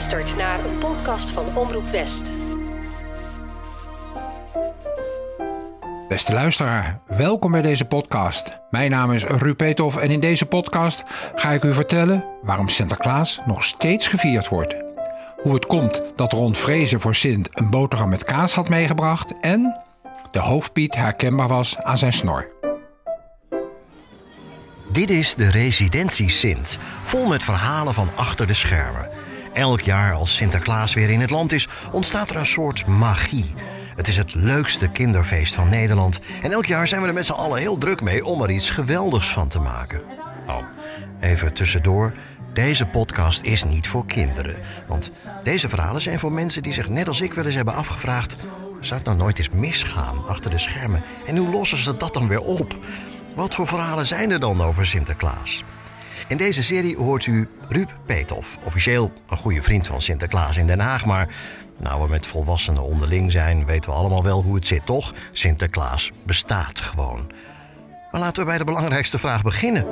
luistert naar een podcast van Omroep West. Beste luisteraar, welkom bij deze podcast. Mijn naam is Ruud Peethoff en in deze podcast ga ik u vertellen waarom Sinterklaas nog steeds gevierd wordt. Hoe het komt dat Ron Vrezen voor Sint een boterham met kaas had meegebracht en de hoofdpiet herkenbaar was aan zijn snor. Dit is de Residentie Sint, vol met verhalen van achter de schermen. Elk jaar als Sinterklaas weer in het land is, ontstaat er een soort magie. Het is het leukste kinderfeest van Nederland en elk jaar zijn we er met z'n allen heel druk mee om er iets geweldigs van te maken. Oh, even tussendoor. Deze podcast is niet voor kinderen. Want deze verhalen zijn voor mensen die zich net als ik wel eens hebben afgevraagd: zou het nou nooit eens misgaan achter de schermen? En hoe lossen ze dat dan weer op? Wat voor verhalen zijn er dan over Sinterklaas? In deze serie hoort u Ruud Peethoff, officieel een goede vriend van Sinterklaas in Den Haag, maar nou we met volwassenen onderling zijn, weten we allemaal wel hoe het zit, toch? Sinterklaas bestaat gewoon. Maar laten we bij de belangrijkste vraag beginnen.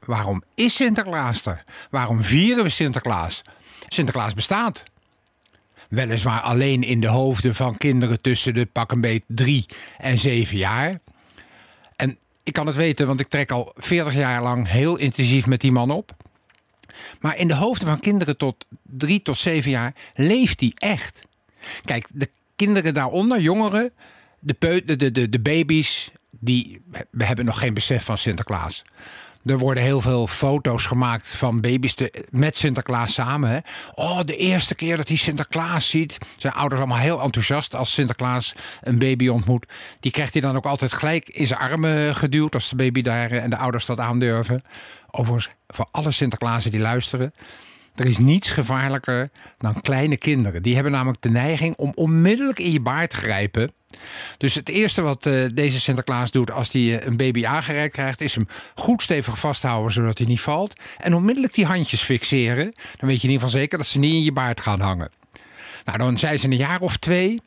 Waarom is Sinterklaas er? Waarom vieren we Sinterklaas? Sinterklaas bestaat. Weliswaar alleen in de hoofden van kinderen tussen de pak een beet drie en zeven jaar. En ik kan het weten, want ik trek al 40 jaar lang heel intensief met die man op. Maar in de hoofden van kinderen tot drie tot zeven jaar leeft hij echt. Kijk, de kinderen daaronder, jongeren, de, de, de, de baby's, die we hebben nog geen besef van Sinterklaas. Er worden heel veel foto's gemaakt van baby's met Sinterklaas samen. Hè. Oh, de eerste keer dat hij Sinterklaas ziet. Zijn ouders allemaal heel enthousiast als Sinterklaas een baby ontmoet. Die krijgt hij dan ook altijd gelijk in zijn armen geduwd als de baby daar en de ouders dat aandurven. Overigens, voor alle Sinterklaasen die luisteren. Er is niets gevaarlijker dan kleine kinderen. Die hebben namelijk de neiging om onmiddellijk in je baard te grijpen dus het eerste wat uh, deze Sinterklaas doet als hij uh, een baby aangereikt krijgt, is hem goed stevig vasthouden zodat hij niet valt. En onmiddellijk die handjes fixeren. Dan weet je in ieder geval zeker dat ze niet in je baard gaan hangen. Nou, dan zijn ze een jaar of twee.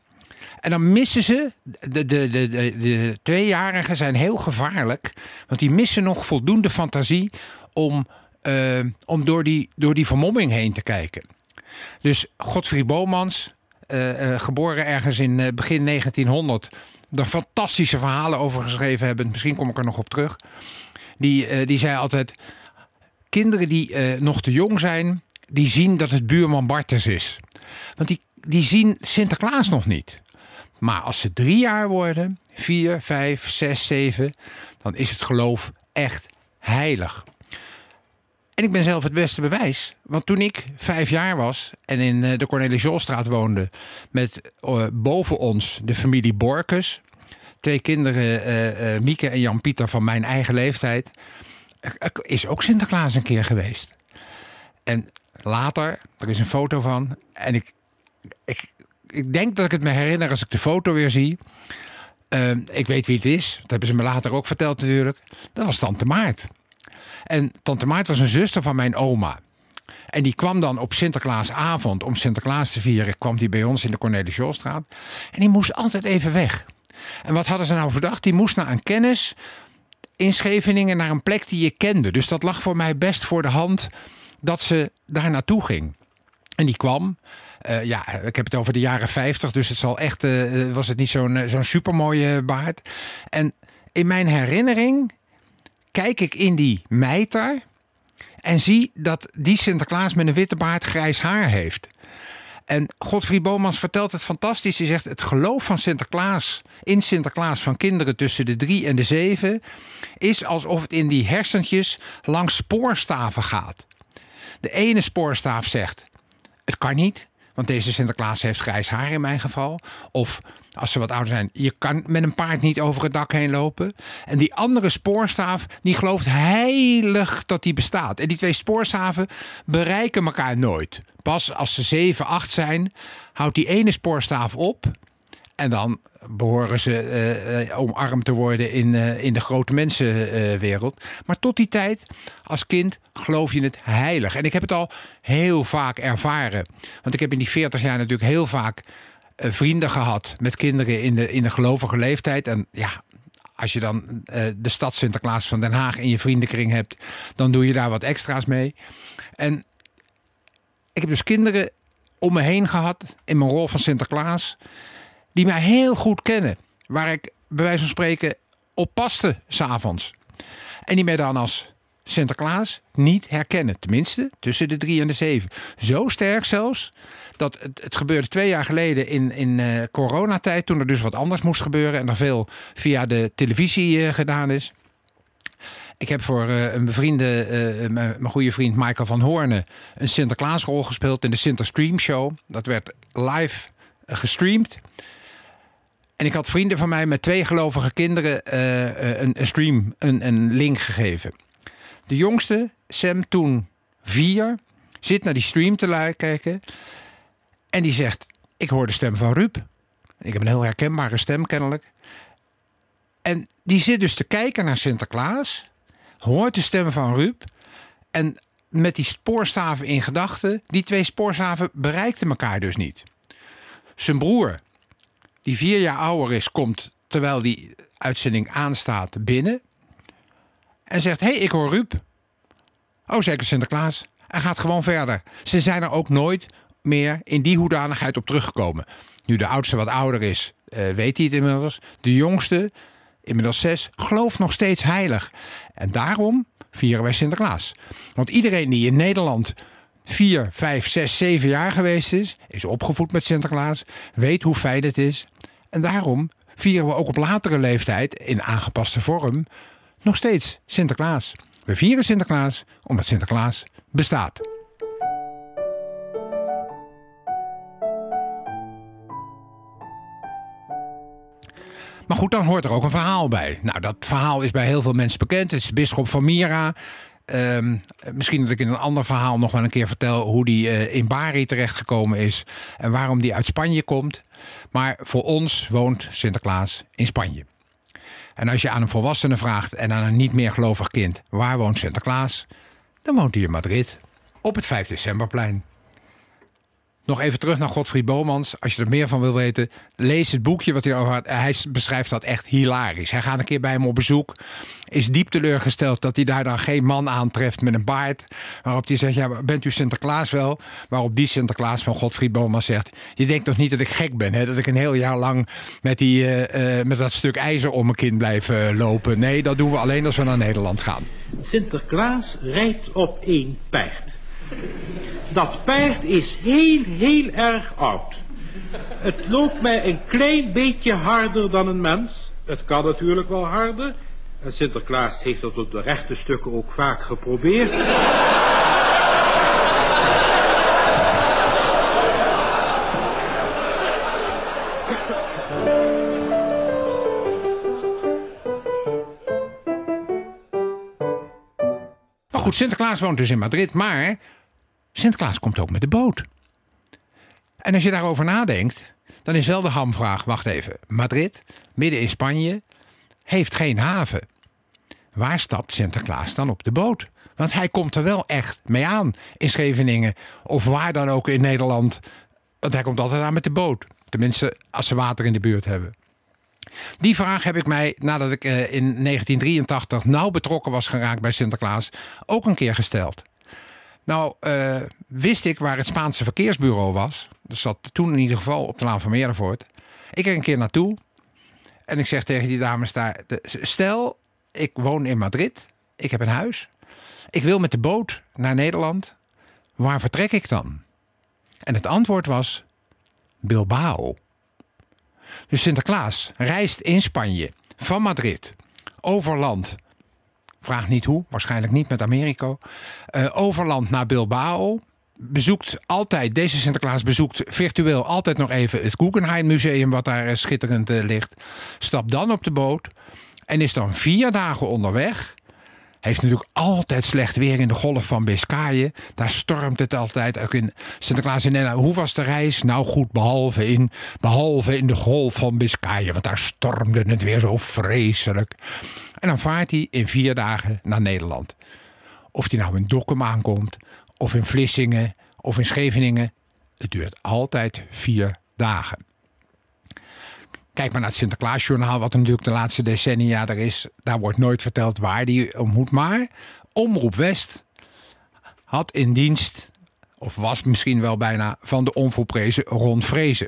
En dan missen ze, de, de, de, de, de tweejarigen zijn heel gevaarlijk. Want die missen nog voldoende fantasie om, uh, om door, die, door die vermomming heen te kijken. Dus Godfried Bomans, uh, uh, geboren ergens in begin 1900. Daar fantastische verhalen over geschreven hebben. Misschien kom ik er nog op terug. Die, die zei altijd: kinderen die nog te jong zijn, die zien dat het buurman Bartes is. Want die, die zien Sinterklaas nog niet. Maar als ze drie jaar worden, vier, vijf, zes, zeven, dan is het geloof echt heilig. En ik ben zelf het beste bewijs. Want toen ik vijf jaar was en in eh, de Cornelis Jolstraat woonde... met uh, boven ons de familie Borkes... twee kinderen, uh, Mieke en Jan-Pieter van mijn eigen leeftijd... is ook Sinterklaas een keer geweest. En later, er is een foto van... en ik, ik, ik denk dat ik het me herinner als ik de foto weer zie... ik weet wie het is. Dat hebben ze me later ook verteld natuurlijk. Dat was Tante Maart. En tante Maart was een zuster van mijn oma. En die kwam dan op Sinterklaasavond, om Sinterklaas te vieren, kwam die bij ons in de Cornelis Jolstraat. En die moest altijd even weg. En wat hadden ze nou verdacht? Die moest naar een kennis in Scheveningen, naar een plek die je kende. Dus dat lag voor mij best voor de hand dat ze daar naartoe ging. En die kwam. Uh, ja, ik heb het over de jaren 50, dus het zal echt, uh, was het niet zo'n zo'n supermooie baard. En in mijn herinnering kijk ik in die mijter en zie dat die Sinterklaas met een witte baard grijs haar heeft. En Godfried Bomans vertelt het fantastisch. Hij zegt: Het geloof van Sinterklaas, in Sinterklaas van kinderen tussen de drie en de zeven, is alsof het in die hersentjes langs spoorstaven gaat. De ene spoorstaaf zegt: Het kan niet, want deze Sinterklaas heeft grijs haar in mijn geval. Of als ze wat ouder zijn, je kan met een paard niet over het dak heen lopen. En die andere spoorstaaf, die gelooft heilig dat die bestaat. En die twee spoorstaven bereiken elkaar nooit. Pas als ze 7, 8 zijn, houdt die ene spoorstaaf op. En dan behoren ze uh, omarmd te worden in, uh, in de grote mensenwereld. Maar tot die tijd, als kind, geloof je het heilig. En ik heb het al heel vaak ervaren. Want ik heb in die 40 jaar natuurlijk heel vaak vrienden gehad met kinderen in de, in de gelovige leeftijd. En ja, als je dan eh, de stad Sinterklaas van Den Haag in je vriendenkring hebt, dan doe je daar wat extra's mee. En ik heb dus kinderen om me heen gehad in mijn rol van Sinterklaas, die mij heel goed kennen. Waar ik bij wijze van spreken op paste s'avonds. En die mij dan als Sinterklaas niet herkennen. Tenminste, tussen de drie en de zeven. Zo sterk zelfs dat het, het gebeurde twee jaar geleden in, in uh, coronatijd. Toen er dus wat anders moest gebeuren. En er veel via de televisie uh, gedaan is. Ik heb voor uh, een bevriende, mijn goede vriend Michael van Hoornen... een Sinterklaasrol gespeeld in de Sinterstream Show. Dat werd live gestreamd. En ik had vrienden van mij met twee gelovige kinderen een, een, stream, een, een link gegeven. De jongste, Sam, toen vier, zit naar die stream te kijken. En die zegt: Ik hoor de stem van Ruud. Ik heb een heel herkenbare stem kennelijk. En die zit dus te kijken naar Sinterklaas, hoort de stem van Ruud. En met die spoorstaven in gedachten, die twee spoorstaven bereikten elkaar dus niet. Zijn broer, die vier jaar ouder is, komt terwijl die uitzending aanstaat binnen. En zegt: Hé, hey, ik hoor Ruud. Oh, zeker Sinterklaas. En gaat gewoon verder. Ze zijn er ook nooit meer in die hoedanigheid op teruggekomen. Nu de oudste wat ouder is, uh, weet hij het inmiddels. De jongste, inmiddels zes, gelooft nog steeds heilig. En daarom vieren wij Sinterklaas. Want iedereen die in Nederland vier, vijf, zes, zeven jaar geweest is, is opgevoed met Sinterklaas, weet hoe fijn het is. En daarom vieren we ook op latere leeftijd, in aangepaste vorm, nog steeds Sinterklaas. We vieren Sinterklaas omdat Sinterklaas bestaat. Maar goed, dan hoort er ook een verhaal bij. Nou, dat verhaal is bij heel veel mensen bekend. Het is de bisschop van Mira. Um, misschien dat ik in een ander verhaal nog wel een keer vertel hoe die uh, in Bari terechtgekomen is en waarom die uit Spanje komt. Maar voor ons woont Sinterklaas in Spanje. En als je aan een volwassene vraagt en aan een niet meer gelovig kind waar woont Sinterklaas, dan woont hij in Madrid op het 5 decemberplein. Nog even terug naar Godfried Bomans. Als je er meer van wil weten, lees het boekje wat hij over had. Hij beschrijft dat echt hilarisch. Hij gaat een keer bij hem op bezoek. Is diep teleurgesteld dat hij daar dan geen man aantreft met een baard. Waarop hij zegt, ja, bent u Sinterklaas wel? Waarop die Sinterklaas van Godfried Bomans zegt... je denkt toch niet dat ik gek ben, hè? Dat ik een heel jaar lang met, die, uh, uh, met dat stuk ijzer om mijn kin blijf uh, lopen. Nee, dat doen we alleen als we naar Nederland gaan. Sinterklaas rijdt op één paard. Dat paard is heel, heel erg oud. Het loopt mij een klein beetje harder dan een mens. Het kan natuurlijk wel harder. En Sinterklaas heeft dat op de rechte stukken ook vaak geprobeerd. Maar goed, Sinterklaas woont dus in Madrid, maar Sinterklaas komt ook met de boot. En als je daarover nadenkt, dan is wel de hamvraag: wacht even, Madrid, midden in Spanje, heeft geen haven. Waar stapt Sinterklaas dan op de boot? Want hij komt er wel echt mee aan in Scheveningen of waar dan ook in Nederland. Want hij komt altijd aan met de boot. Tenminste, als ze water in de buurt hebben. Die vraag heb ik mij, nadat ik eh, in 1983 nauw betrokken was geraakt bij Sinterklaas, ook een keer gesteld. Nou, uh, wist ik waar het Spaanse verkeersbureau was. Dat zat toen in ieder geval op de Laan van Meerdervoort. Ik ging een keer naartoe. En ik zeg tegen die dames daar... Stel, ik woon in Madrid. Ik heb een huis. Ik wil met de boot naar Nederland. Waar vertrek ik dan? En het antwoord was... Bilbao. Dus Sinterklaas reist in Spanje van Madrid over land Vraag niet hoe, waarschijnlijk niet met Amerika. Uh, overland naar Bilbao. Bezoekt altijd, deze Sinterklaas bezoekt virtueel altijd nog even het Guggenheim Museum, wat daar eh, schitterend uh, ligt. Stapt dan op de boot en is dan vier dagen onderweg. Heeft natuurlijk altijd slecht weer in de golf van Biscayen. Daar stormt het altijd. Ook in Sinterklaas in Nederland. Hoe was de reis? Nou goed, behalve in, behalve in de golf van Biscayen. Want daar stormde het weer zo vreselijk. En dan vaart hij in vier dagen naar Nederland. Of hij nou in Dokkum aankomt, of in Vlissingen, of in Scheveningen. Het duurt altijd vier dagen. Kijk maar naar het Sinterklaasjournaal, wat natuurlijk de laatste decennia er is. Daar wordt nooit verteld waar die om moet. Maar Omroep West had in dienst, of was misschien wel bijna, van de onvolprezen Ron Vrezen.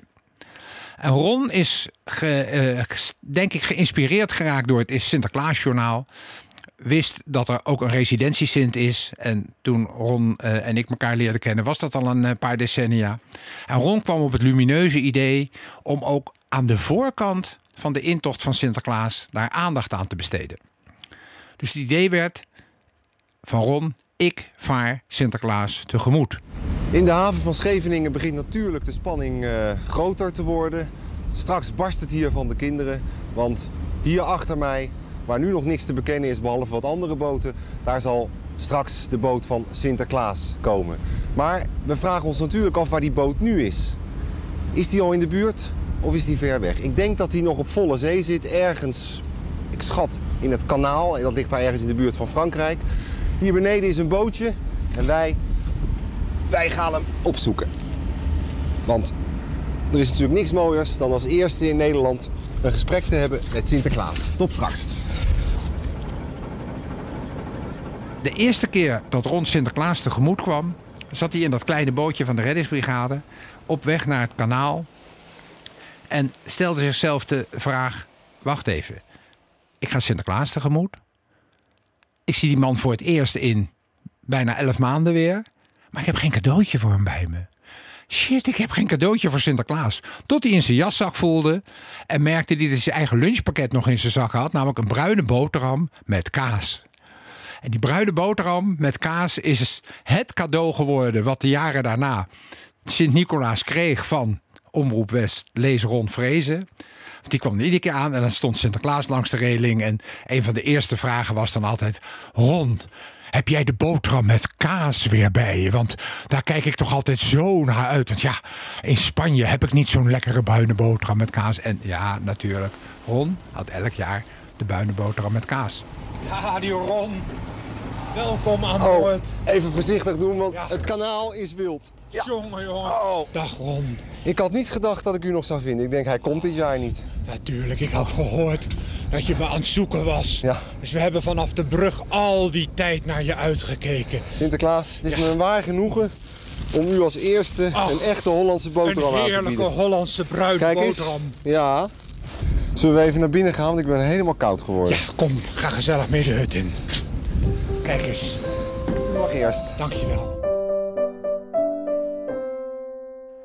En Ron is, ge, uh, denk ik, geïnspireerd geraakt door het Sinterklaasjournaal. Wist dat er ook een residentiesint is. En toen Ron uh, en ik elkaar leerden kennen, was dat al een uh, paar decennia. En Ron kwam op het lumineuze idee om ook aan de voorkant van de intocht van Sinterklaas daar aandacht aan te besteden. Dus het idee werd van Ron, ik vaar Sinterklaas tegemoet. In de haven van Scheveningen begint natuurlijk de spanning uh, groter te worden. Straks barst het hier van de kinderen, want hier achter mij, waar nu nog niks te bekennen is behalve wat andere boten, daar zal straks de boot van Sinterklaas komen. Maar we vragen ons natuurlijk af waar die boot nu is. Is die al in de buurt of is die ver weg? Ik denk dat hij nog op volle zee zit, ergens, ik schat, in het kanaal. En dat ligt daar ergens in de buurt van Frankrijk. Hier beneden is een bootje en wij wij gaan hem opzoeken. Want er is natuurlijk niks mooiers dan als eerste in Nederland een gesprek te hebben met Sinterklaas. Tot straks. De eerste keer dat Ron Sinterklaas tegemoet kwam, zat hij in dat kleine bootje van de reddingsbrigade op weg naar het kanaal en stelde zichzelf de vraag: wacht even, ik ga Sinterklaas tegemoet. Ik zie die man voor het eerst in bijna elf maanden weer. Maar ik heb geen cadeautje voor hem bij me. Shit, ik heb geen cadeautje voor Sinterklaas. Tot hij in zijn jaszak voelde en merkte dat hij zijn eigen lunchpakket nog in zijn zak had. Namelijk een bruine boterham met kaas. En die bruine boterham met kaas is het cadeau geworden wat de jaren daarna Sint-Nicolaas kreeg van Omroep West, lees Ron Vrezen. Die kwam er iedere keer aan en dan stond Sinterklaas langs de reling. En een van de eerste vragen was dan altijd: Ron, heb jij de boterham met kaas weer bij je? Want daar kijk ik toch altijd zo naar uit. Want ja, in Spanje heb ik niet zo'n lekkere bruine boterham met kaas. En ja, natuurlijk, Ron had elk jaar de bruine boterham met kaas. Ja, die Ron. Welkom aan Oh, boord. even voorzichtig doen, want Ja. het kanaal is wild. Ja. Jongen, jongen. Oh, Dag Ron. ik had niet gedacht dat ik u nog zou vinden. Ik denk, hij komt dit jaar niet. Natuurlijk, ik had gehoord dat je me aan het zoeken was. Ja. Dus we hebben vanaf de brug al die tijd naar je uitgekeken. Sinterklaas, het is me een waar genoegen om u als eerste Ach, een echte Hollandse boterham Een aan te heerlijke bieden. Hollandse bruine Kijk eens. boterham. Ja. Zullen we even naar binnen gaan, want ik ben helemaal koud geworden. Ja, kom, ga gezellig mee de hut in. Kijk eens, U mag eerst. dankjewel.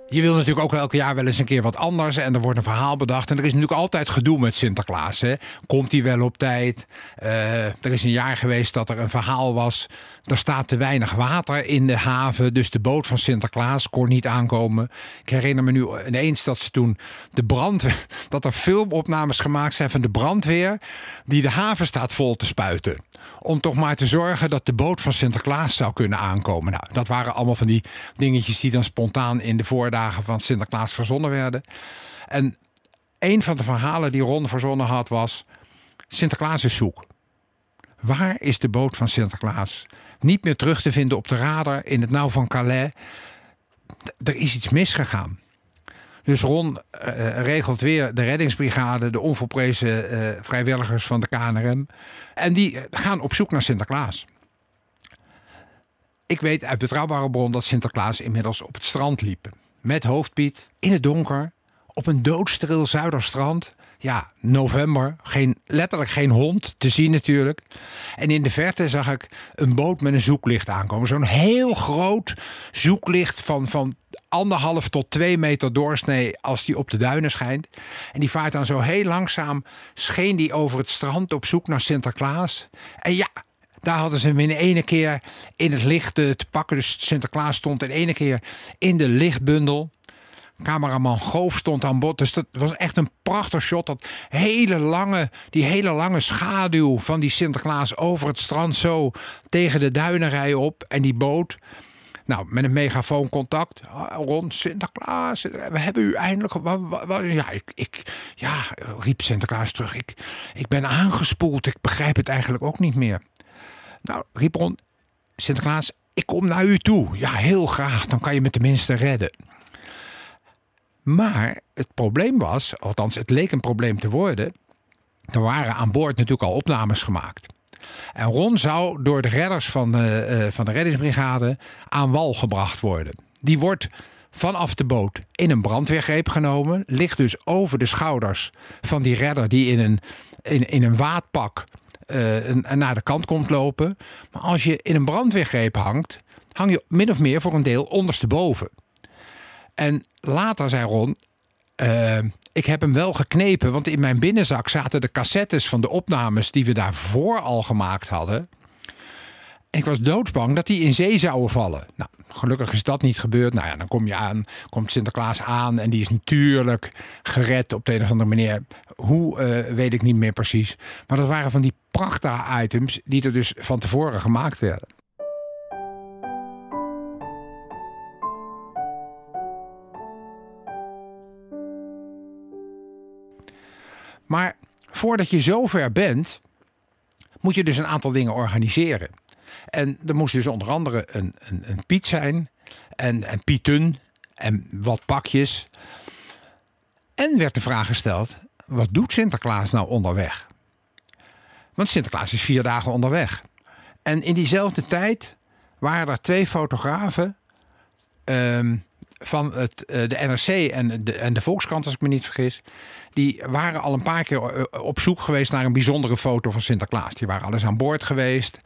Je wil natuurlijk ook elke jaar wel eens een keer wat anders. En er wordt een verhaal bedacht. En er is natuurlijk altijd gedoe met Sinterklaas. Hè? Komt hij wel op tijd? Eh, er is een jaar geweest dat er een verhaal was. Er staat te weinig water in de haven. Dus de boot van Sinterklaas kon niet aankomen. Ik herinner me nu ineens dat ze toen de brandweer. dat er filmopnames gemaakt zijn van de brandweer. die de haven staat vol te spuiten. Om toch maar te zorgen dat de boot van Sinterklaas zou kunnen aankomen. Nou, dat waren allemaal van die dingetjes die dan spontaan in de voordagen van Sinterklaas verzonnen werden. En een van de verhalen die Ron verzonnen had was: Sinterklaas is zoek. Waar is de boot van Sinterklaas? Niet meer terug te vinden op de radar in het nauw van Calais. Er is iets misgegaan. Dus Ron eh, regelt weer de reddingsbrigade, de onvolprezen eh, vrijwilligers van de KNRM. En die gaan op zoek naar Sinterklaas. Ik weet uit betrouwbare bron dat Sinterklaas inmiddels op het strand liep. Met hoofdpiet, in het donker, op een doodstil zuiderstrand. Ja, november, geen, letterlijk geen hond te zien natuurlijk. En in de verte zag ik een boot met een zoeklicht aankomen. Zo'n heel groot zoeklicht van, van anderhalf tot twee meter doorsnee als die op de duinen schijnt. En die vaart dan zo heel langzaam, scheen die over het strand op zoek naar Sinterklaas. En ja, daar hadden ze hem in ene keer in het licht te pakken. Dus Sinterklaas stond in ene keer in de lichtbundel. Cameraman Goof stond aan bod. Dus dat was echt een prachtig shot. Dat hele lange, die hele lange schaduw van die Sinterklaas over het strand zo tegen de duinenrij op. En die boot. Nou, met een megafoon contact. Ah, Ron, Sinterklaas, we hebben u eindelijk. Ja, ik, ik, ja, riep Sinterklaas terug. Ik, ik ben aangespoeld. Ik begrijp het eigenlijk ook niet meer. Nou, riep Ron, Sinterklaas, ik kom naar u toe. Ja, heel graag. Dan kan je me tenminste redden. Maar het probleem was, althans het leek een probleem te worden. Er waren aan boord natuurlijk al opnames gemaakt. En Ron zou door de redders van de, eh, van de reddingsbrigade aan wal gebracht worden. Die wordt vanaf de boot in een brandweergreep genomen. Ligt dus over de schouders van die redder die in een, in, een waadpak eh, naar de kant komt lopen. Maar als je in een brandweergreep hangt, hang je min of meer voor een deel ondersteboven. En later zei Ron, eh, ik heb hem wel geknepen, want in mijn binnenzak zaten de cassettes van de opnames die we daarvoor al gemaakt hadden. En ik was doodsbang dat die in zee zouden vallen. Nou, gelukkig is dat niet gebeurd. Nou ja, dan kom je aan, komt Sinterklaas aan en die is natuurlijk gered op de een of andere manier. Hoe, eh, weet ik niet meer precies. Maar dat waren van die prachtige items die er dus van tevoren gemaakt werden. Maar voordat je zover bent, moet je dus een aantal dingen organiseren. En er moest dus onder andere een, een, een Piet zijn. En, en Pieten. En wat pakjes. En werd de vraag gesteld: wat doet Sinterklaas nou onderweg? Want Sinterklaas is vier dagen onderweg. En in diezelfde tijd waren er twee fotografen. ehm, van het, eh, de NRC en de, en de Volkskrant, als ik me niet vergis. Die waren al een paar keer eh, op zoek geweest naar een bijzondere foto van Sinterklaas. Die waren alles aan boord geweest.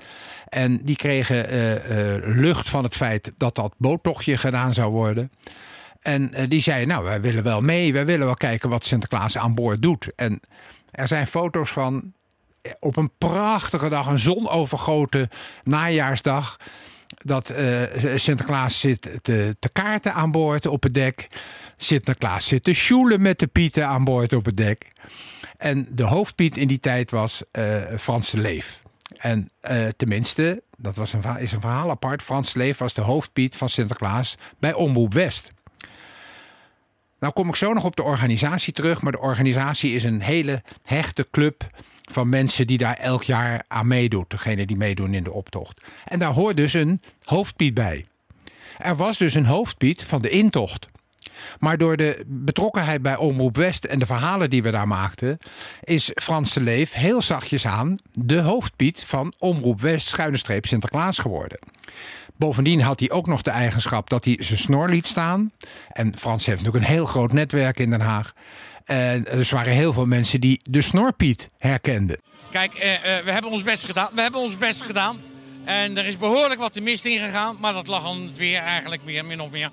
En die kregen eh, eh, lucht van het feit dat dat boottochtje gedaan zou worden. En eh, die zeiden, nou, wij willen wel mee. Wij willen wel kijken wat Sinterklaas aan boord doet. En er zijn foto's van eh, op een prachtige dag, een zonovergoten najaarsdag. Dat eh, Sinterklaas zit te, te kaarten aan boord op het dek. Sinterklaas zit te sjoelen met de pieten aan boord op het dek. En de hoofdpiet in die tijd was eh, Frans Leef. En eh, tenminste, dat was een, is een verhaal apart. Frans Leef was de hoofdpiet van Sinterklaas bij Omroep West. Nou kom ik zo nog op de organisatie terug. Maar de organisatie is een hele hechte club van mensen die daar elk jaar aan meedoet. Degene die meedoen in de optocht. En daar hoort dus een hoofdpiet bij. Er was dus een hoofdpiet van de intocht. Maar door de betrokkenheid bij Omroep West en de verhalen die we daar maakten, is Frans de Leef heel zachtjes aan de hoofdpiet van Omroep West schuine streep Sinterklaas geworden. Bovendien had hij ook nog de eigenschap dat hij zijn snor liet staan. En Frans heeft natuurlijk een heel groot netwerk in Den Haag. En dus waren heel veel mensen die de snorpiet herkenden. Kijk, eh, eh, we hebben ons best gedaan. We hebben ons best gedaan. En er is behoorlijk wat de mist ingegaan. Maar dat lag aan het weer eigenlijk meer, min of meer.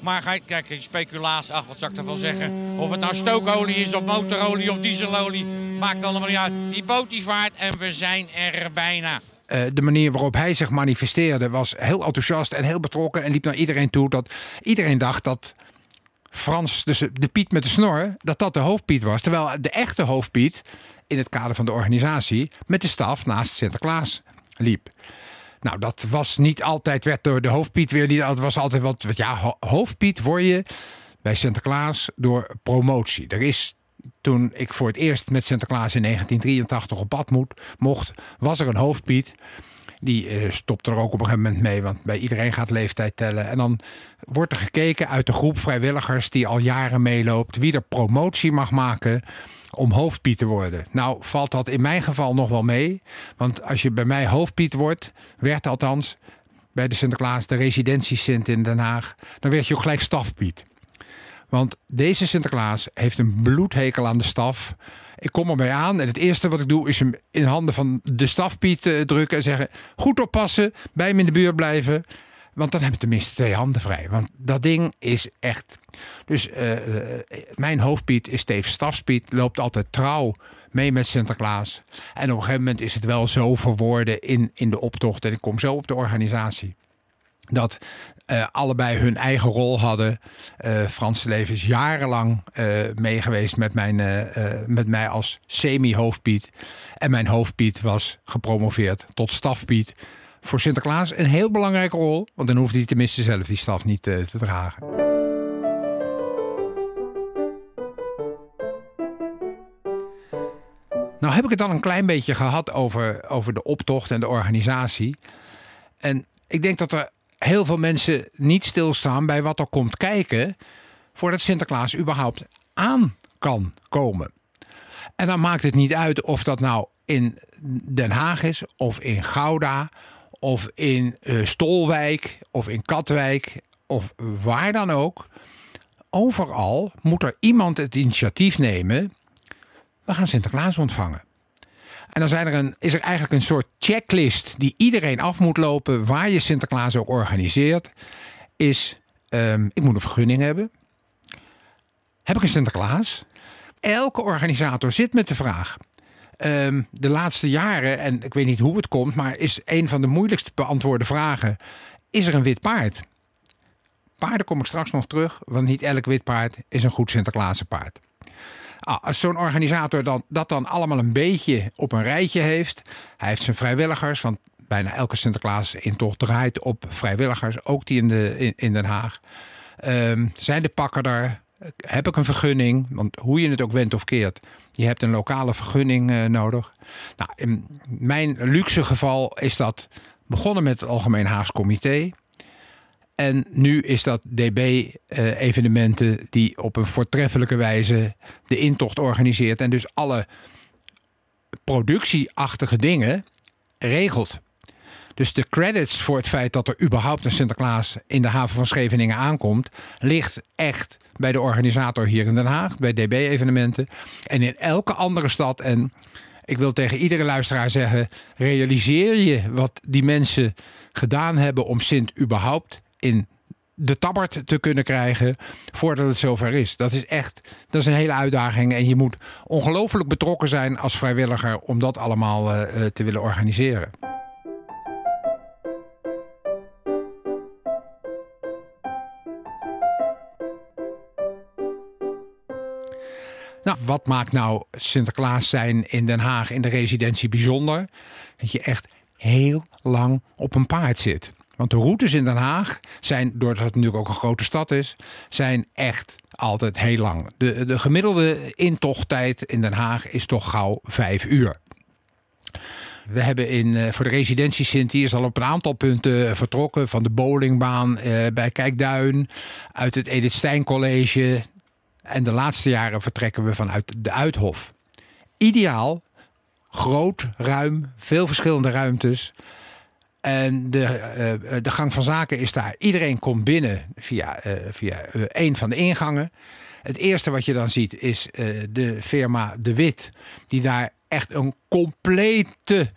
Maar kijk, speculatie, ach, wat zou ik ervan zeggen? Of het nou stookolie is, of motorolie, of dieselolie. Maakt allemaal niet uit. Die boot die vaart en we zijn er bijna. Eh, de manier waarop hij zich manifesteerde was heel enthousiast en heel betrokken. En liep naar iedereen toe dat iedereen dacht dat Frans, dus de Piet met de snor, dat dat de hoofdpiet was. Terwijl de echte hoofdpiet, in het kader van de organisatie, met de staf naast Sinterklaas liep. Nou, dat was niet altijd, werd door de hoofdpiet weer niet, het was altijd wat, ja, ho- hoofdpiet word je bij Sinterklaas door promotie. Er is, toen ik voor het eerst met Sinterklaas in 1983 op pad mocht, was er een hoofdpiet. Die eh, stopt er ook op een gegeven moment mee, want bij iedereen gaat leeftijd tellen. En dan wordt er gekeken uit de groep vrijwilligers die al jaren meeloopt, wie er promotie mag maken om hoofdpiet te worden. Nou valt dat in mijn geval nog wel mee, want als je bij mij hoofdpiet wordt, werd althans bij de Sinterklaas, de residentie Sint in Den Haag, dan werd je ook gelijk stafpiet. Want deze Sinterklaas heeft een bloedhekel aan de staf. Ik kom erbij aan en het eerste wat ik doe is hem in handen van de stafpiet eh, drukken en zeggen: Goed oppassen, bij hem in de buurt blijven. Want dan heb je tenminste twee handen vrij. Want dat ding is echt. Dus eh, eh, mijn hoofdpiet is tevens stafspiet, loopt altijd trouw mee met Sinterklaas. En op een gegeven moment is het wel zo verwoorden in, in de optocht. En ik kom zo op de organisatie dat eh, allebei hun eigen rol hadden. Eh Frans is jarenlang eh meegeweest met, mijn, met mij als semi-hoofdpiet. En mijn hoofdpiet was gepromoveerd tot stafpiet. Voor Sinterklaas een heel belangrijke rol, want dan hoefde hij tenminste zelf die staf niet te dragen. Nou heb ik het dan een klein beetje gehad over, over de optocht en de organisatie. En ik denk dat er heel veel mensen niet stilstaan bij wat er komt kijken voordat Sinterklaas überhaupt aan kan komen. En dan maakt het niet uit of dat nou in Den Haag is, of in Gouda, of in uh, Stolwijk, of in Katwijk, of waar dan ook. Overal moet er iemand het initiatief nemen. We gaan Sinterklaas ontvangen. En dan zijn er een, is er eigenlijk een soort checklist die iedereen af moet lopen, waar je Sinterklaas ook organiseert. Is, um, ik moet een vergunning hebben. Heb ik een Sinterklaas? Elke organisator zit met de vraag. Um, de laatste jaren, en ik weet niet hoe het komt, maar is een van de moeilijkst beantwoorde vragen: is er een wit paard? Paarden kom ik straks nog terug, want niet elk wit paard is een goed Sinterklaasenpaard. Ah, als zo'n organisator dan, dat dan allemaal een beetje op een rijtje heeft, hij heeft zijn vrijwilligers, want bijna elke Sinterklaas-intocht draait op vrijwilligers, ook die in, de, in, Den Haag. Um, zijn de pakken er? Heb ik een vergunning? Want hoe je het ook wendt of keert, je hebt een lokale vergunning uh, nodig. Nou, in mijn luxe geval is dat begonnen met het Algemeen Haags Comité. En nu is dat DB-evenementen uh, die op een voortreffelijke wijze de intocht organiseert. En dus alle productieachtige dingen regelt. Dus de credits voor het feit dat er überhaupt een Sinterklaas in de haven van Scheveningen aankomt, ligt echt bij de organisator hier in Den Haag, bij DB-evenementen. En in elke andere stad. En ik wil tegen iedere luisteraar zeggen: realiseer je wat die mensen gedaan hebben om Sint überhaupt in de tabbert te kunnen krijgen voordat het zover is. Dat is echt dat is een hele uitdaging. En je moet ongelooflijk betrokken zijn als vrijwilliger om dat allemaal uh, te willen organiseren. Nou, wat maakt nou Sinterklaas zijn in Den Haag in de residentie bijzonder? Dat je echt heel lang op een paard zit. Want de routes in Den Haag zijn, doordat het natuurlijk ook een grote stad is, zijn echt altijd heel lang. De, de gemiddelde intochttijd in Den Haag is toch gauw vijf uur. We hebben in, uh, voor de residentie Sint, is al op een aantal punten vertrokken. Van de bowlingbaan uh, bij Kijkduin, uit het Edith Stein College. En de laatste jaren vertrekken we vanuit de Uithof. Ideaal, groot, ruim, veel verschillende ruimtes. En de, uh, de gang van zaken is daar. Iedereen komt binnen via, uh, via een van de ingangen. Het eerste wat je dan ziet is de firma De Wit, die daar echt een complete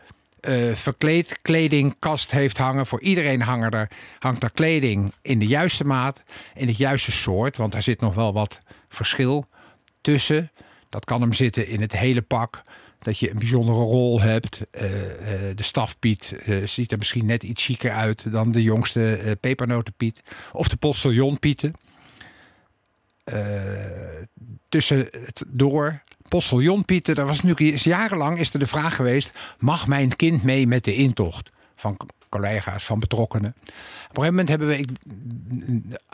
verkleedkledingkast heeft hangen. Voor iedereen hangen hangt er kleding in de juiste maat, in het juiste soort, want daar zit nog wel wat verschil tussen. Dat kan hem zitten in het hele pak dat je een bijzondere rol hebt. Uh, uh, de stafpiet uh, ziet er misschien net iets chiquer uit dan de jongste pepernotenpiet. Of de postiljonpieten. tussen het door postiljonpieten, daar was natuurlijk jarenlang is er de vraag geweest: mag mijn kind mee met de intocht? Van collega's, van betrokkenen. Op een gegeven moment hebben we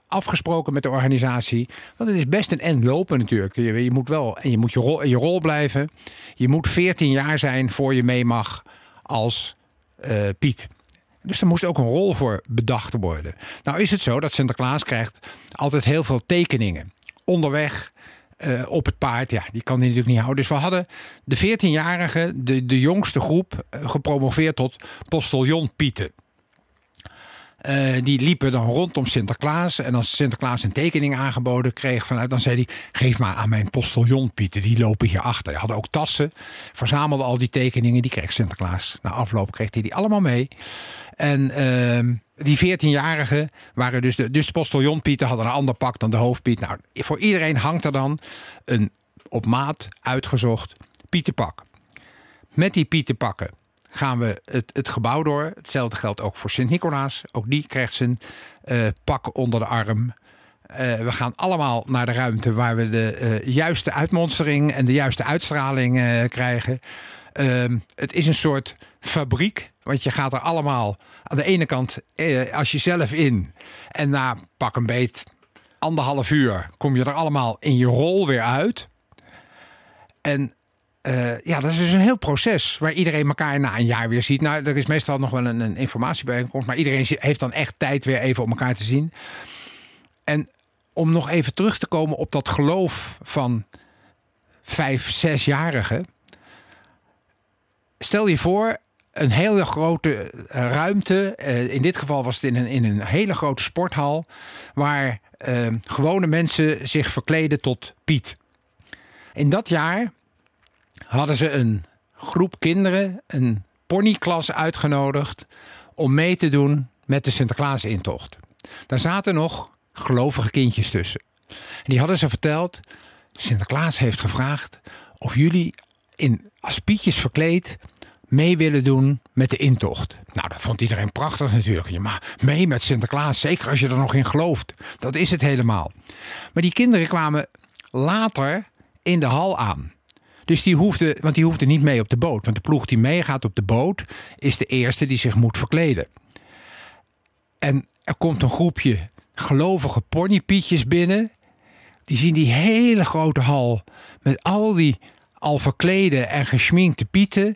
afgesproken met de organisatie. Want het is best een end lopen natuurlijk. Je, je moet wel en je moet je rol, je rol blijven. Je moet 14 jaar zijn voor je mee mag als uh, Piet. Dus er moest ook een rol voor bedacht worden. Nou is het zo dat Sinterklaas krijgt altijd heel veel tekeningen. Onderweg uh, op het paard, ja, die kan hij natuurlijk niet houden. Dus we hadden de 14-jarige, de, de jongste groep, uh, gepromoveerd tot postiljon Pieten. Uh, die liepen dan rondom Sinterklaas. En als Sinterklaas een tekening aangeboden kreeg vanuit, dan zei hij: Geef maar aan mijn postiljon Pieten, die lopen hier achter. Hij hadden ook tassen, verzamelde al die tekeningen, die kreeg Sinterklaas. Na afloop kreeg hij die allemaal mee. En uh, die 14-jarigen waren dus de, dus de postiljon Pieten hadden een ander pak dan de hoofdpiet. Nou, voor iedereen hangt er dan een op maat uitgezocht Pietenpak. Met die Pietenpakken gaan we het, het gebouw door. Hetzelfde geldt ook voor Sint-Nicolaas. Ook die krijgt zijn uh, pak onder de arm. Uh, we gaan allemaal naar de ruimte waar we de uh, juiste uitmonstering en de juiste uitstraling krijgen. Ehm, het is een soort fabriek, want je gaat er allemaal aan de ene kant als jezelf in. En na pak een beet anderhalf uur kom je er allemaal in je rol weer uit. En uh, ja, dat is dus een heel proces waar iedereen elkaar na een jaar weer ziet. Nou, er is meestal nog wel een, een informatiebijeenkomst, maar iedereen heeft dan echt tijd weer even om elkaar te zien. En om nog even terug te komen op dat geloof van vijf, zesjarigen. Stel je voor, een hele grote eh, ruimte. eh, in dit geval was het in een, in een hele grote sporthal. Waar eh, gewone mensen zich verkleden tot Piet. In dat jaar hadden ze een groep kinderen, een ponyklas uitgenodigd. om mee te doen met de Sinterklaas-intocht. Daar zaten nog gelovige kindjes tussen. En die hadden ze verteld. Sinterklaas heeft gevraagd of jullie in als Pietjes verkleed mee willen doen met de intocht. Nou, dat vond iedereen prachtig natuurlijk. Maar mee met Sinterklaas, zeker als je er nog in gelooft. Dat is het helemaal. Maar die kinderen kwamen later in de hal aan. Dus die hoefde, want die hoefde niet mee op de boot. Want de ploeg die meegaat op de boot is de eerste die zich moet verkleden. En er komt een groepje gelovige ponypietjes binnen. Die zien die hele grote hal met al die al verklede en geschminkte pieten.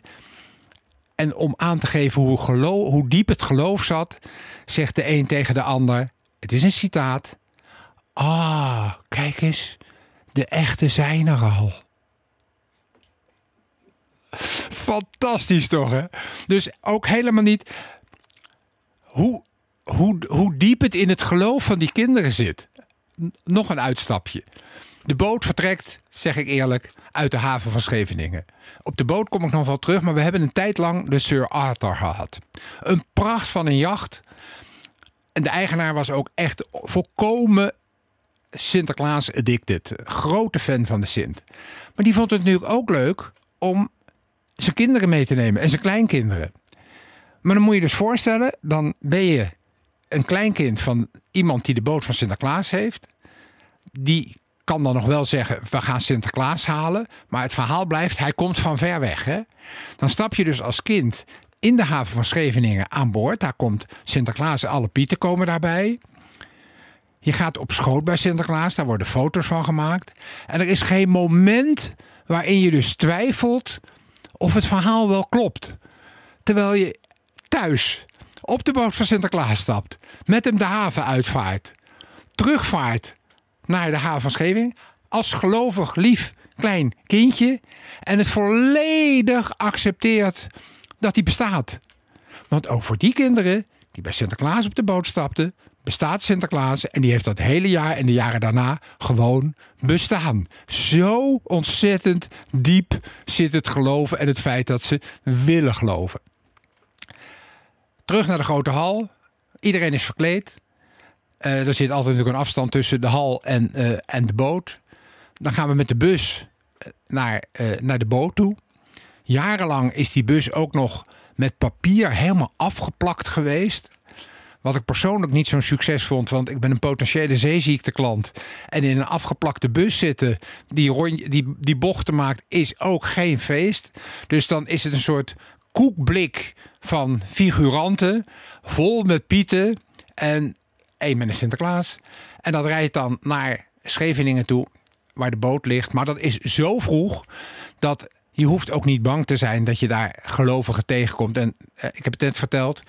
En om aan te geven hoe, geloof, hoe diep het geloof zat, zegt de een tegen de ander: Het is een citaat. Ah, kijk eens, de echte zijn er al. Fantastisch toch, hè? Dus ook helemaal niet hoe, hoe, hoe diep het in het geloof van die kinderen zit. Nog een uitstapje. De boot vertrekt, zeg ik eerlijk, uit de haven van Scheveningen. Op de boot kom ik nog wel terug, maar we hebben een tijd lang de Sir Arthur gehad. Een pracht van een jacht. En de eigenaar was ook echt volkomen Sinterklaas addicted. Grote fan van de Sint. Maar die vond het natuurlijk ook leuk om zijn kinderen mee te nemen en zijn kleinkinderen. Maar dan moet je dus voorstellen, dan ben je een kleinkind van iemand die de boot van Sinterklaas heeft. Die kan dan nog wel zeggen, we gaan Sinterklaas halen. Maar het verhaal blijft, hij komt van ver weg. Hè? Dan stap je dus als kind in de haven van Scheveningen aan boord. Daar komt Sinterklaas, alle pieten komen daarbij. Je gaat op schoot bij Sinterklaas, daar worden foto's van gemaakt. En er is geen moment waarin je dus twijfelt of het verhaal wel klopt. Terwijl je thuis op de boot van Sinterklaas stapt, met hem de haven uitvaart, terugvaart naar de haven van als gelovig lief klein kindje en het volledig accepteert dat hij bestaat. Want ook voor die kinderen die bij Sinterklaas op de boot stapten, bestaat Sinterklaas en die heeft dat hele jaar en de jaren daarna gewoon bestaan. Zo ontzettend diep zit het geloven en het feit dat ze willen geloven. Terug naar de grote hal. Iedereen is verkleed. Eh, er zit altijd natuurlijk een afstand tussen de hal en, eh, en de boot. Dan gaan we met de bus eh, naar, naar de boot toe. Jarenlang is die bus ook nog met papier helemaal afgeplakt geweest. Wat ik persoonlijk niet zo'n succes vond, want ik ben een potentiële zeeziekteklant. En in een afgeplakte bus zitten die, rond, die, die bochten maakt, is ook geen feest. Dus dan is het een soort koekblik van figuranten, vol met pieten en één met een Sinterklaas. En dat rijdt dan naar Scheveningen toe, waar de boot ligt. Maar dat is zo vroeg dat je hoeft ook niet bang te zijn dat je daar gelovigen tegenkomt. En eh, ik heb het net verteld,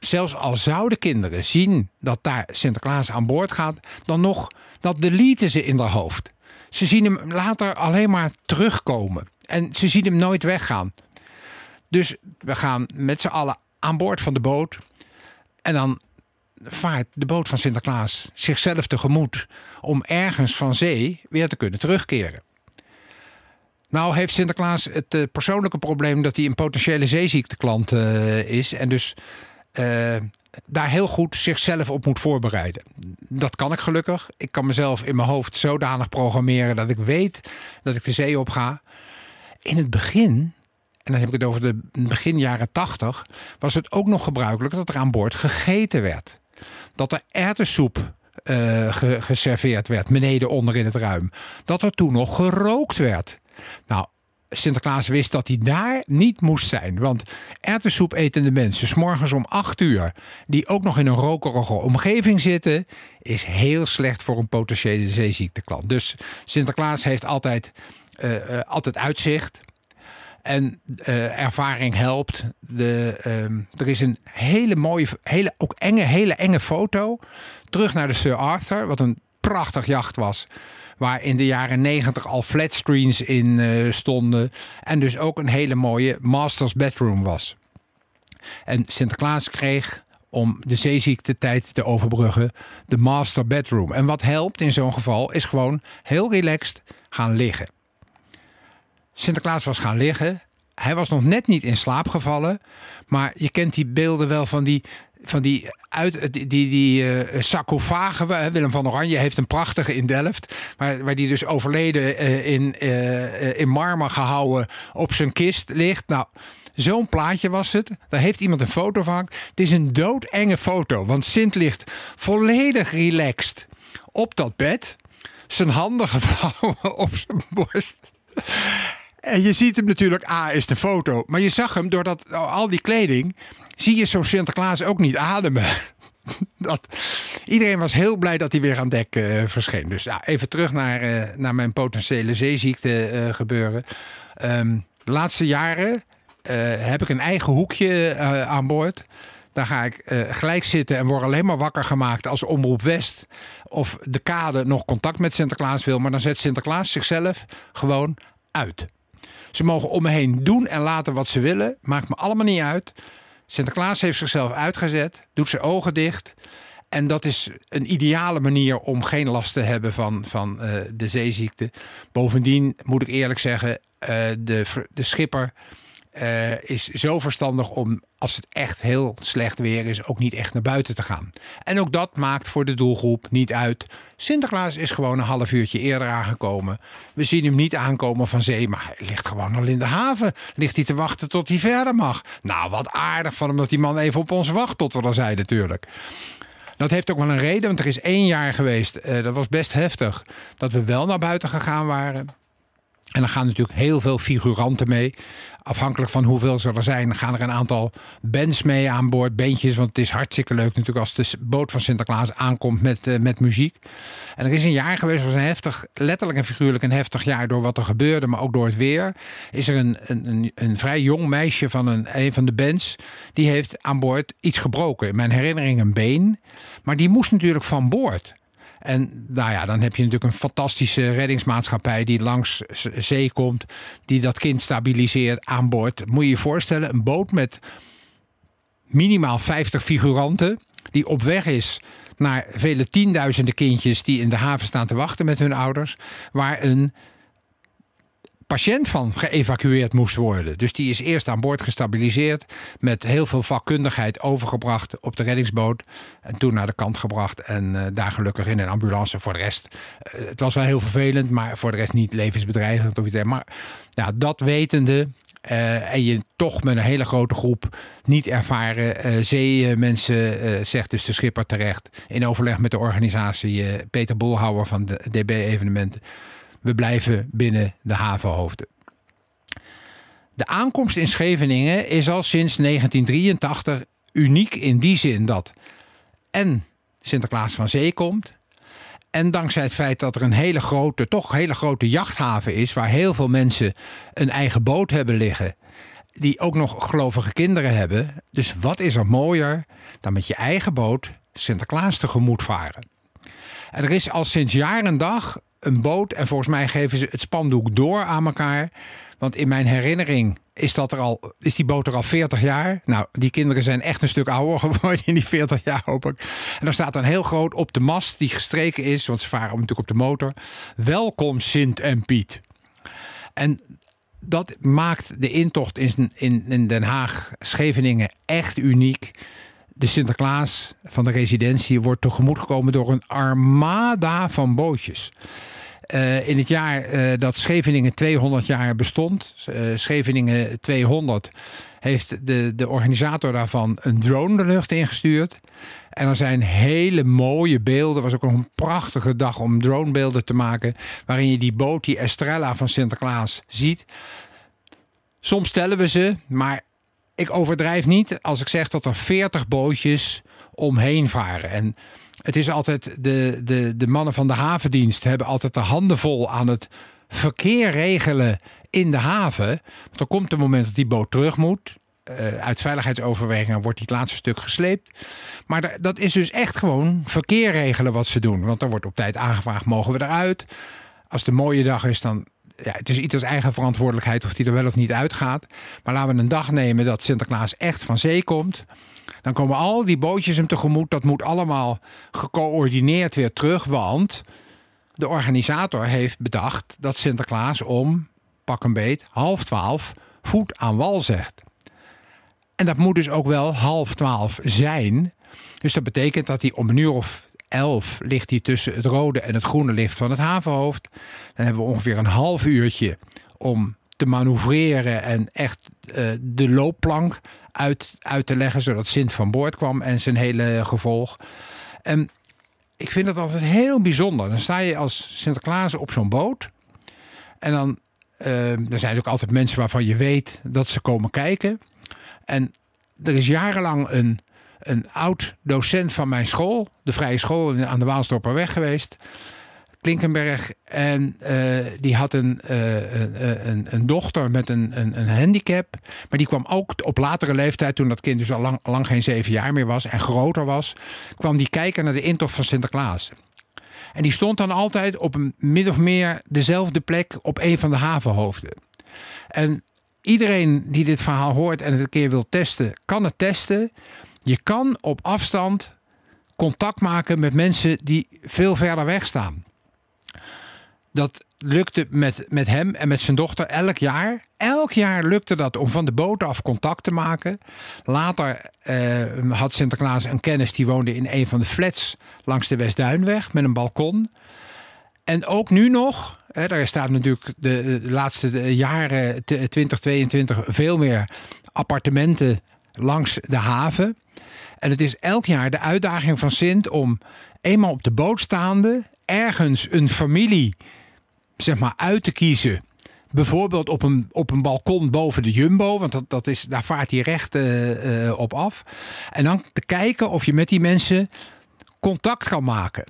zelfs al zouden kinderen zien dat daar Sinterklaas aan boord gaat, dan nog, dat deleten ze in haar hoofd. Ze zien hem later alleen maar terugkomen. En ze zien hem nooit weggaan. Dus we gaan met z'n allen aan boord van de boot. En dan vaart de boot van Sinterklaas zichzelf tegemoet om ergens van zee weer te kunnen terugkeren. Nou heeft Sinterklaas het eh, persoonlijke probleem dat hij een potentiële zeeziekteklant eh, is. En dus eh, daar heel goed zichzelf op moet voorbereiden. Dat kan ik gelukkig. Ik kan mezelf in mijn hoofd zodanig programmeren dat ik weet dat ik de zee op ga. In het begin, en dan heb ik het over de begin jaren tachtig, was het ook nog gebruikelijk dat er aan boord gegeten werd. Dat er erwtensoep eh, ge- geserveerd werd, beneden onder in het ruim. Dat er toen nog gerookt werd. Nou, Sinterklaas wist dat hij daar niet moest zijn. Want erwtensoep etende mensen, s'morgens om 8 uur, die ook nog in een rokerige omgeving zitten, is heel slecht voor een potentiële zeeziekteklant. Dus Sinterklaas heeft altijd, eh, eh, altijd uitzicht. En eh, ervaring helpt. De, ehm, er is een hele mooie, hele, ook enge, hele enge foto. Terug naar de Sir Arthur. Wat een prachtig jacht was. Waar in de jaren 90 al flatscreens in eh, stonden. En dus ook een hele mooie master's bedroom was. En Sinterklaas kreeg om de zeeziektetijd te overbruggen de master bedroom. En wat helpt in zo'n geval is gewoon heel relaxed gaan liggen. Sinterklaas was gaan liggen. Hij was nog net niet in slaap gevallen. Maar je kent die beelden wel van die van die, uit, die, die, sarcofagen. Willem van Oranje heeft een prachtige in Delft. Waar, waar die dus overleden uh, in, uh, in marmer gehouden op zijn kist ligt. Nou, zo'n plaatje was het. Daar heeft iemand een foto van. Het is een doodenge foto. Want Sint ligt volledig relaxed op dat bed. Zijn handen gevouwen op zijn borst. En je ziet hem natuurlijk, A is de foto. Maar je zag hem, door dat, al die kleding, zie je zo'n Sinterklaas ook niet ademen. Dat, iedereen was heel blij dat hij weer aan dek uh, verscheen. Dus ja, even terug naar, uh, naar mijn potentiële zeeziekte uh, gebeuren. Um, de laatste jaren heb ik een eigen hoekje aan boord. Daar ga ik gelijk zitten en word alleen maar wakker gemaakt als Omroep West of de kade nog contact met Sinterklaas wil. Maar dan zet Sinterklaas zichzelf gewoon uit. Ze mogen om me heen doen en laten wat ze willen. Maakt me allemaal niet uit. Sinterklaas heeft zichzelf uitgezet, doet zijn ogen dicht. En dat is een ideale manier om geen last te hebben van, van uh, de zeeziekte. Bovendien moet ik eerlijk zeggen, uh, de, de schipper uh, is zo verstandig om, als het echt heel slecht weer is, ook niet echt naar buiten te gaan. En ook dat maakt voor de doelgroep niet uit. Sinterklaas is gewoon een half uurtje eerder aangekomen. We zien hem niet aankomen van zee, maar hij ligt gewoon al in de haven. Ligt hij te wachten tot hij verder mag. Nou, wat aardig van hem dat die man even op ons wacht, tot we dan zijn natuurlijk. Dat heeft ook wel een reden, want er is één jaar geweest, uh, dat was best heftig, dat we wel naar buiten gegaan waren. En dan gaan natuurlijk heel veel figuranten mee. Afhankelijk van hoeveel ze er zijn, gaan er een aantal bands mee aan boord. Bandjes, want het is hartstikke leuk natuurlijk als de boot van Sinterklaas aankomt met, uh, met muziek. En er is een jaar geweest, was een heftig, letterlijk en figuurlijk een heftig jaar door wat er gebeurde, maar ook door het weer. Is er een, een, een, een vrij jong meisje van een, een van de bands, die heeft aan boord iets gebroken. In mijn herinnering een been. Maar die moest natuurlijk van boord. En nou ja, dan heb je natuurlijk een fantastische reddingsmaatschappij die langs zee komt, die dat kind stabiliseert aan boord. Moet je je voorstellen, een boot met minimaal 50 figuranten, die op weg is naar vele tienduizenden kindjes die in de haven staan te wachten met hun ouders, waar een patiënt van geëvacueerd moest worden. Dus die is eerst aan boord gestabiliseerd, met heel veel vakkundigheid overgebracht op de reddingsboot en toen naar de kant gebracht en uh, daar gelukkig in een ambulance. Voor de rest, uh, het was wel heel vervelend, maar voor de rest niet levensbedreigend. Maar ja, dat wetende uh, en je toch met een hele grote groep niet ervaren uh, zeemensen, zegt dus de schipper terecht, in overleg met de organisatie Peter Boelhouwer van de DB Evenementen we blijven binnen de havenhoofden. De aankomst in Scheveningen is al sinds 1983 uniek in die zin dat en Sinterklaas van Zee komt. En dankzij het feit dat er een hele grote, toch hele grote jachthaven is, waar heel veel mensen een eigen boot hebben liggen, die ook nog gelovige kinderen hebben. Dus wat is er mooier dan met je eigen boot Sinterklaas tegemoet varen? En er is al sinds jaar en dag een boot. En volgens mij geven ze het spandoek door aan elkaar. Want in mijn herinnering is, dat er al, is die boot er al 40 jaar. Nou, die kinderen zijn echt een stuk ouder geworden in die 40 jaar, hoop ik. En daar staat dan heel groot op de mast die gestreken is, want ze varen natuurlijk op de motor. Welkom Sint en Piet. En dat maakt de intocht in, in, Den Haag, Scheveningen echt uniek de Sinterklaas van de residentie wordt tegemoet gekomen door een armada van bootjes. Uh, in het jaar uh, dat Scheveningen 200 jaar bestond, uh, Scheveningen 200, heeft de, de organisator daarvan een drone de lucht ingestuurd. En er zijn hele mooie beelden. Het was ook een prachtige dag om dronebeelden te maken. Waarin je die boot, die Estrella van Sinterklaas, ziet. Soms tellen we ze, maar ik overdrijf niet als ik zeg dat er 40 bootjes omheen varen. En het is altijd de, de, de mannen van de havendienst hebben altijd de handen vol aan het verkeer regelen in de haven. Want er komt een moment dat die boot terug moet. eh, uit veiligheidsoverwegingen wordt die laatste stuk gesleept. Maar da- dat is dus echt gewoon verkeer regelen wat ze doen. Want er wordt op tijd aangevraagd, mogen we eruit? Als een mooie dag is, dan... Ja, het is ieders eigen verantwoordelijkheid of die er wel of niet uitgaat. Maar laten we een dag nemen dat Sinterklaas echt van zee komt. Dan komen al die bootjes hem tegemoet. Dat moet allemaal gecoördineerd weer terug. Want de organisator heeft bedacht dat Sinterklaas om pak een beet half twaalf voet aan wal zegt. En dat moet dus ook wel half twaalf zijn. Dus dat betekent dat hij om een uur of elf ligt hij tussen het rode en het groene licht van het havenhoofd. Dan hebben we ongeveer een half uurtje om te manoeuvreren en echt eh, de loopplank uit, uit te leggen, zodat Sint van boord kwam en zijn hele gevolg. En ik vind het altijd heel bijzonder. Dan sta je als Sinterklaas op zo'n boot. En dan eh, er zijn natuurlijk altijd mensen waarvan je weet dat ze komen kijken. En er is jarenlang een, een oud docent van mijn school, de Vrije School aan de Waalsdorperweg geweest. Klinkenberg. En eh, die had een, eh, een, een, een dochter met een, een, een handicap. Maar die kwam ook op latere leeftijd, toen dat kind dus al lang, lang geen zeven jaar meer was en groter was, kwam die kijken naar de intocht van Sinterklaas. En die stond dan altijd op een min of meer dezelfde plek op een van de havenhoofden. En iedereen die dit verhaal hoort en het een keer wil testen, kan het testen. Je kan op afstand contact maken met mensen die veel verder weg staan. Dat lukte met, met hem en met zijn dochter elk jaar. Elk jaar lukte dat om van de boot af contact te maken. Later eh, had Sinterklaas een kennis die woonde in een van de flats langs de Westduinweg met een balkon. En ook nu nog, hè, daar staat natuurlijk de, laatste jaren, t- 2022, veel meer appartementen langs de haven. En het is elk jaar de uitdaging van Sint om eenmaal op de boot staande ergens een familie zeg maar, uit te kiezen. Bijvoorbeeld op een, op een balkon boven de Jumbo, want dat, dat is, daar vaart hij recht eh, eh, op af. En dan te kijken of je met die mensen contact kan maken.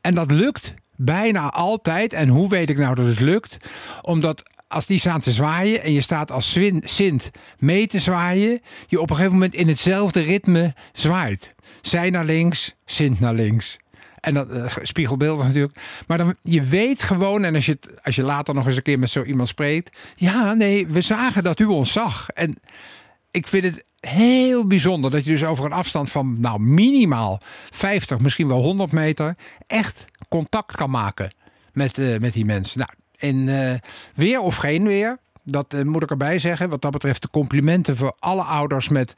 En dat lukt bijna altijd. En hoe weet ik nou dat het lukt? Omdat als die staan te zwaaien en je staat als Sint mee te zwaaien, je op een gegeven moment in hetzelfde ritme zwaait. Zij naar links, Sint naar links. En dat eh, spiegelbeeldig natuurlijk. Maar dan, je weet gewoon, en als je, als je later nog eens een keer met zo iemand spreekt. Ja, nee, we zagen dat u ons zag. En ik vind het heel bijzonder dat je dus over een afstand van nou minimaal 50, misschien wel 100 meter echt contact kan maken met, eh, met die mensen. Nou, en eh, weer of geen weer, dat eh, moet ik erbij zeggen. Wat dat betreft de complimenten voor alle ouders met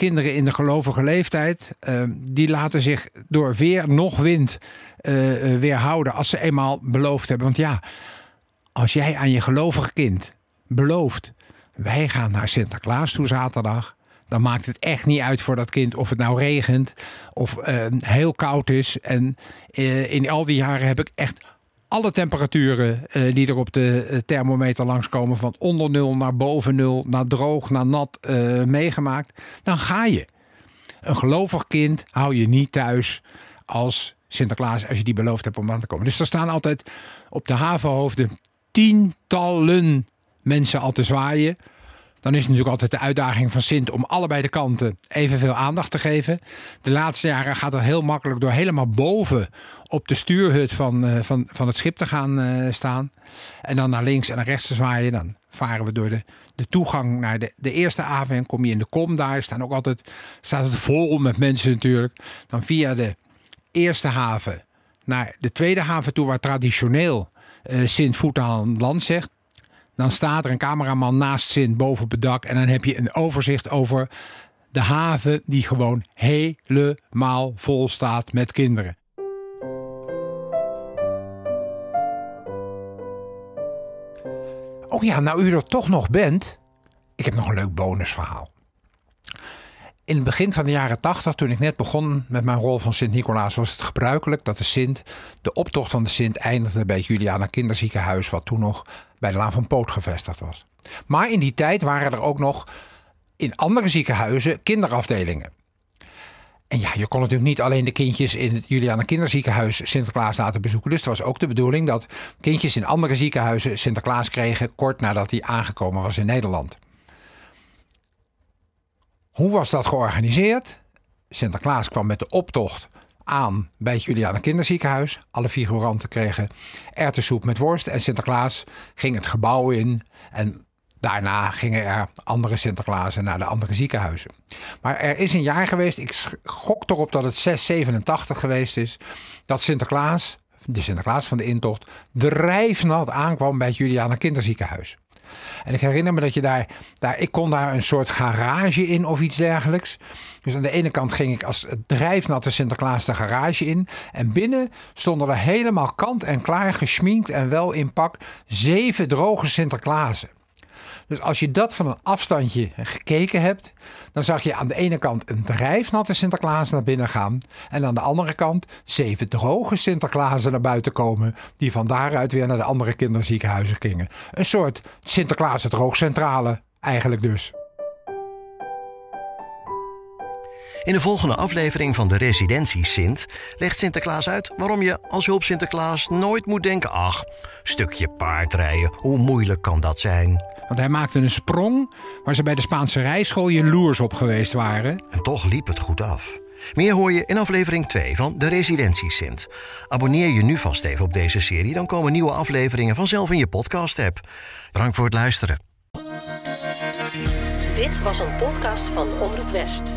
kinderen in de gelovige leeftijd. eh, die laten zich door weer nog wind eh, weerhouden als ze eenmaal beloofd hebben. Want ja, als jij aan je gelovige kind belooft, wij gaan naar Sinterklaas toe zaterdag. Dan maakt het echt niet uit voor dat kind of het nou regent of eh, heel koud is. En in al die jaren heb ik echt alle temperaturen eh, die er op de eh, thermometer langskomen, van onder nul naar boven nul, naar droog, naar nat, eh, meegemaakt. Dan ga je. Een gelovig kind hou je niet thuis als Sinterklaas, als je die beloofd hebt om aan te komen. Dus er staan altijd op de havenhoofden tientallen mensen al te zwaaien. Dan is natuurlijk altijd de uitdaging van Sint om allebei de kanten evenveel aandacht te geven. De laatste jaren gaat het heel makkelijk door helemaal boven op de stuurhut van, eh, van, van het schip te gaan eh, staan. En dan naar links en naar rechts te zwaaien. Dan varen we door de, de toegang naar de, de eerste haven en kom je in de kom daar. Staan ook altijd, staat het vol met mensen natuurlijk. Dan via de eerste haven naar de tweede haven toe, waar traditioneel eh, Sint voet aan land zegt. Dan staat er een cameraman naast Sint boven op het dak. En dan heb je een overzicht over de haven die gewoon helemaal vol staat met kinderen. Oh ja, nou u er toch nog bent. Ik heb nog een leuk bonusverhaal. In het begin van de jaren 80, toen ik net begon met mijn rol van Sint-Nicolaas, was het gebruikelijk dat de Sint, de optocht van de Sint, eindigde bij het Juliana Kinderziekenhuis, wat toen nog bij de Laan van Poot gevestigd was. Maar in die tijd waren er ook nog in andere ziekenhuizen kinderafdelingen. En ja, je kon natuurlijk niet alleen de kindjes in het Juliana Kinderziekenhuis Sinterklaas laten bezoeken. Dus het was ook de bedoeling dat kindjes in andere ziekenhuizen Sinterklaas kregen kort nadat hij aangekomen was in Nederland. Hoe was dat georganiseerd? Sinterklaas kwam met de optocht aan bij het Juliana Kinderziekenhuis. Alle figuranten kregen erwtensoep met worst. En Sinterklaas ging het gebouw in. En daarna gingen er andere Sinterklaasen naar de andere ziekenhuizen. Maar er is een jaar geweest, ik gok erop dat het 687 geweest is, dat Sinterklaas, de Sinterklaas van de intocht, drijfnat aankwam bij het Juliana Kinderziekenhuis. En ik herinner me dat je daar, daar, ik kon daar een soort garage in of iets dergelijks. Dus aan de ene kant ging ik als drijfnatte Sinterklaas de garage in. En binnen stonden er helemaal kant en klaar geschminkt en wel in pak zeven droge Sinterklaasen. Dus als je dat van een afstandje gekeken hebt, dan zag je aan de ene kant een drijfnatte Sinterklaas naar binnen gaan. En aan de andere kant zeven droge Sinterklaasen naar buiten komen, die van daaruit weer naar de andere kinderziekenhuizen gingen. Een soort Sinterklaas droogcentrale, eigenlijk dus. In de volgende aflevering van de Residentie Sint legt Sinterklaas uit waarom je als hulp Sinterklaas nooit moet denken: ach, stukje paardrijden, hoe moeilijk kan dat zijn? Want hij maakte een sprong waar ze bij de Spaanse rijschool jaloers op geweest waren. En toch liep het goed af. Meer hoor je in aflevering 2 van De Residentie Sint. Abonneer je nu vast even op deze serie, dan komen nieuwe afleveringen vanzelf in je podcast-app. Bedankt voor het luisteren. Dit was een podcast van Omroep West.